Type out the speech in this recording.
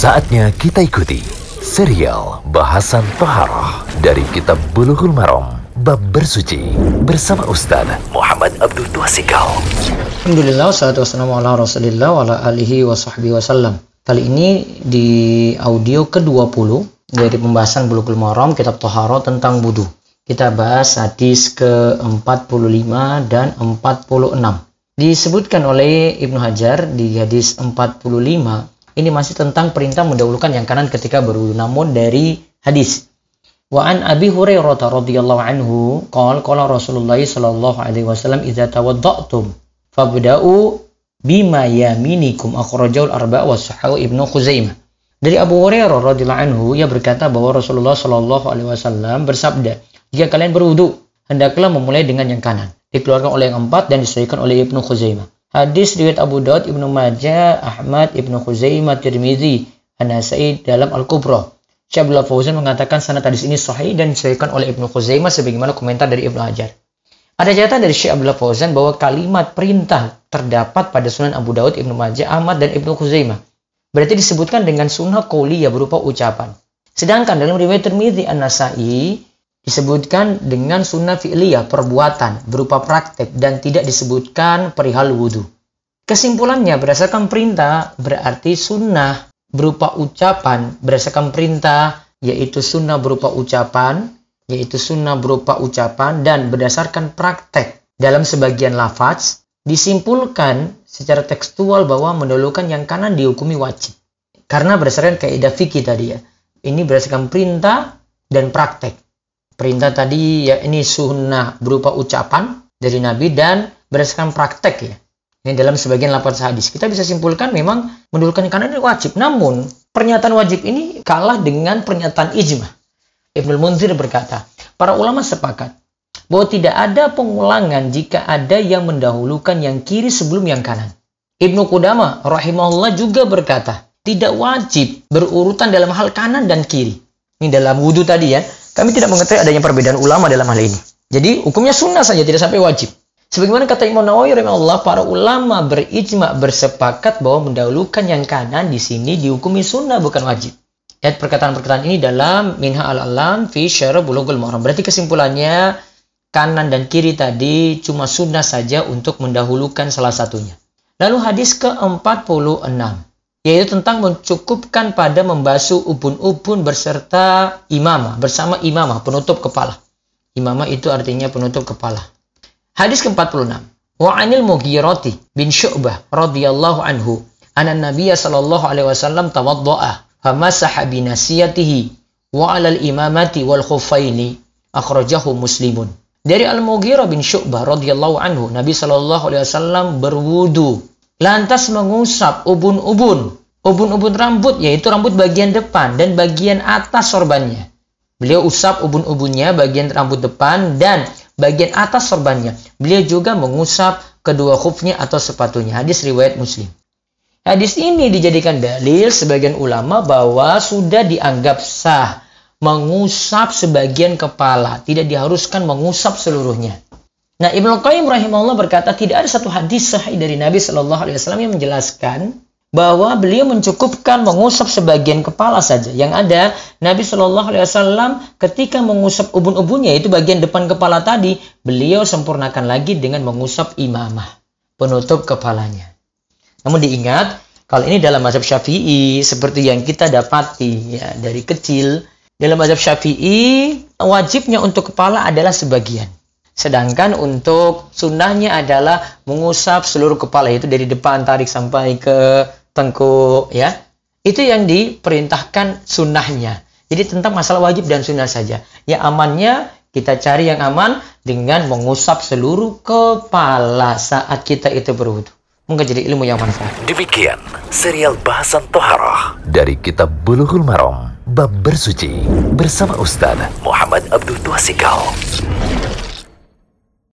Saatnya kita ikuti serial bahasan Toharoh dari Kitab Bulughul Maram Bab Bersuci bersama Ustaz Muhammad Abdul Tuasikal. Alhamdulillah, salatu wassalamu ala rasulillah wa ala alihi wa sahbihi wasallam. Kali ini di audio ke-20 dari pembahasan Bulughul Maram Kitab Toharoh tentang wudu. Kita bahas hadis ke-45 dan 46. Disebutkan oleh Ibnu Hajar di hadis 45, ini masih tentang perintah mendahulukan yang kanan ketika berwudu. Namun dari hadis Wa an Abi Hurairah radhiyallahu anhu qol qala Rasulullah sallallahu alaihi wasallam idza tawadda'tum fabda'u bima yaminikum akhrajahu al-arba' wa sahahu Ibnu Khuzaimah. Dari Abu Hurairah radhiyallahu anhu ia berkata bahwa Rasulullah sallallahu alaihi wasallam bersabda, "Jika kalian berwudu, hendaklah memulai dengan yang kanan." dikeluarkan oleh yang empat dan disahihkan oleh Ibnu Khuzaimah. Hadis riwayat Abu Daud, Ibnu Majah, Ahmad, Ibnu Khuzaimah, Tirmizi, An-Nasai dalam Al-Kubra. Abdullah Fauzan mengatakan sanad hadis ini sahih dan disahihkan oleh Ibnu Khuzaimah sebagaimana komentar dari Ibnu Hajar. Ada catatan dari Syekh Abdullah Fauzan bahwa kalimat perintah terdapat pada Sunan Abu Daud, Ibnu Majah, Ahmad dan Ibnu Khuzaimah. Berarti disebutkan dengan sunnah qauliyah berupa ucapan. Sedangkan dalam riwayat Tirmizi An-Nasai disebutkan dengan sunnah fi'liyah perbuatan berupa praktek dan tidak disebutkan perihal wudhu. Kesimpulannya berdasarkan perintah berarti sunnah berupa ucapan berdasarkan perintah yaitu sunnah berupa ucapan yaitu sunnah berupa ucapan dan berdasarkan praktek dalam sebagian lafaz disimpulkan secara tekstual bahwa mendahulukan yang kanan dihukumi wajib. Karena berdasarkan kaidah fikih tadi ya. Ini berdasarkan perintah dan praktek. Perintah tadi ya ini sunnah berupa ucapan dari Nabi dan berdasarkan praktek ya. Ini dalam sebagian lapor hadis. Kita bisa simpulkan memang mendulukan kanan ini wajib. Namun pernyataan wajib ini kalah dengan pernyataan ijma. Ibnu Munzir berkata, para ulama sepakat bahwa tidak ada pengulangan jika ada yang mendahulukan yang kiri sebelum yang kanan. Ibnu Qudama rahimahullah juga berkata, tidak wajib berurutan dalam hal kanan dan kiri. Ini dalam wudhu tadi ya. Kami tidak mengetahui adanya perbedaan ulama dalam hal ini. Jadi hukumnya sunnah saja, tidak sampai wajib. Sebagaimana kata Imam Nawawi rahimahullah, para ulama berijma bersepakat bahwa mendahulukan yang kanan di sini dihukumi sunnah bukan wajib. Lihat perkataan-perkataan ini dalam Minha al-Alam fi Syarah Bulughul Maram. Berarti kesimpulannya kanan dan kiri tadi cuma sunnah saja untuk mendahulukan salah satunya. Lalu hadis ke-46 yaitu tentang mencukupkan pada membasuh ubun-ubun berserta imamah, bersama imamah, penutup kepala. Imamah itu artinya penutup kepala. Hadis ke-46. Wa anil Mughirati bin Syu'bah radhiyallahu anhu anna Nabiya sallallahu alaihi wasallam tawaddaa famasaha bi nasiyatihi wa 'alal imamati wal khuffaini akhrajahu Muslimun. Dari Al-Mughirah bin Syu'bah radhiyallahu anhu, Nabi sallallahu alaihi wasallam berwudu lantas mengusap ubun-ubun, ubun-ubun rambut, yaitu rambut bagian depan dan bagian atas sorbannya. Beliau usap ubun-ubunnya bagian rambut depan dan bagian atas sorbannya. Beliau juga mengusap kedua khufnya atau sepatunya. Hadis riwayat Muslim. Hadis ini dijadikan dalil sebagian ulama bahwa sudah dianggap sah mengusap sebagian kepala, tidak diharuskan mengusap seluruhnya. Nah, Ibnu Qayyim rahimahullah berkata tidak ada satu hadis sahih dari Nabi Shallallahu alaihi wasallam yang menjelaskan bahwa beliau mencukupkan mengusap sebagian kepala saja. Yang ada Nabi Shallallahu alaihi wasallam ketika mengusap ubun-ubunnya itu bagian depan kepala tadi, beliau sempurnakan lagi dengan mengusap imamah, penutup kepalanya. Namun diingat, kalau ini dalam mazhab Syafi'i seperti yang kita dapati ya dari kecil, dalam mazhab Syafi'i wajibnya untuk kepala adalah sebagian. Sedangkan untuk sunnahnya adalah mengusap seluruh kepala itu dari depan tarik sampai ke tengkuk ya. Itu yang diperintahkan sunnahnya. Jadi tentang masalah wajib dan sunnah saja. Ya amannya kita cari yang aman dengan mengusap seluruh kepala saat kita itu berwudu. Mungkin jadi ilmu yang manfaat. Demikian serial bahasan Toharoh dari Kitab Bulughul Maram Bab Bersuci bersama Ustaz Muhammad Abdul Tuasikal.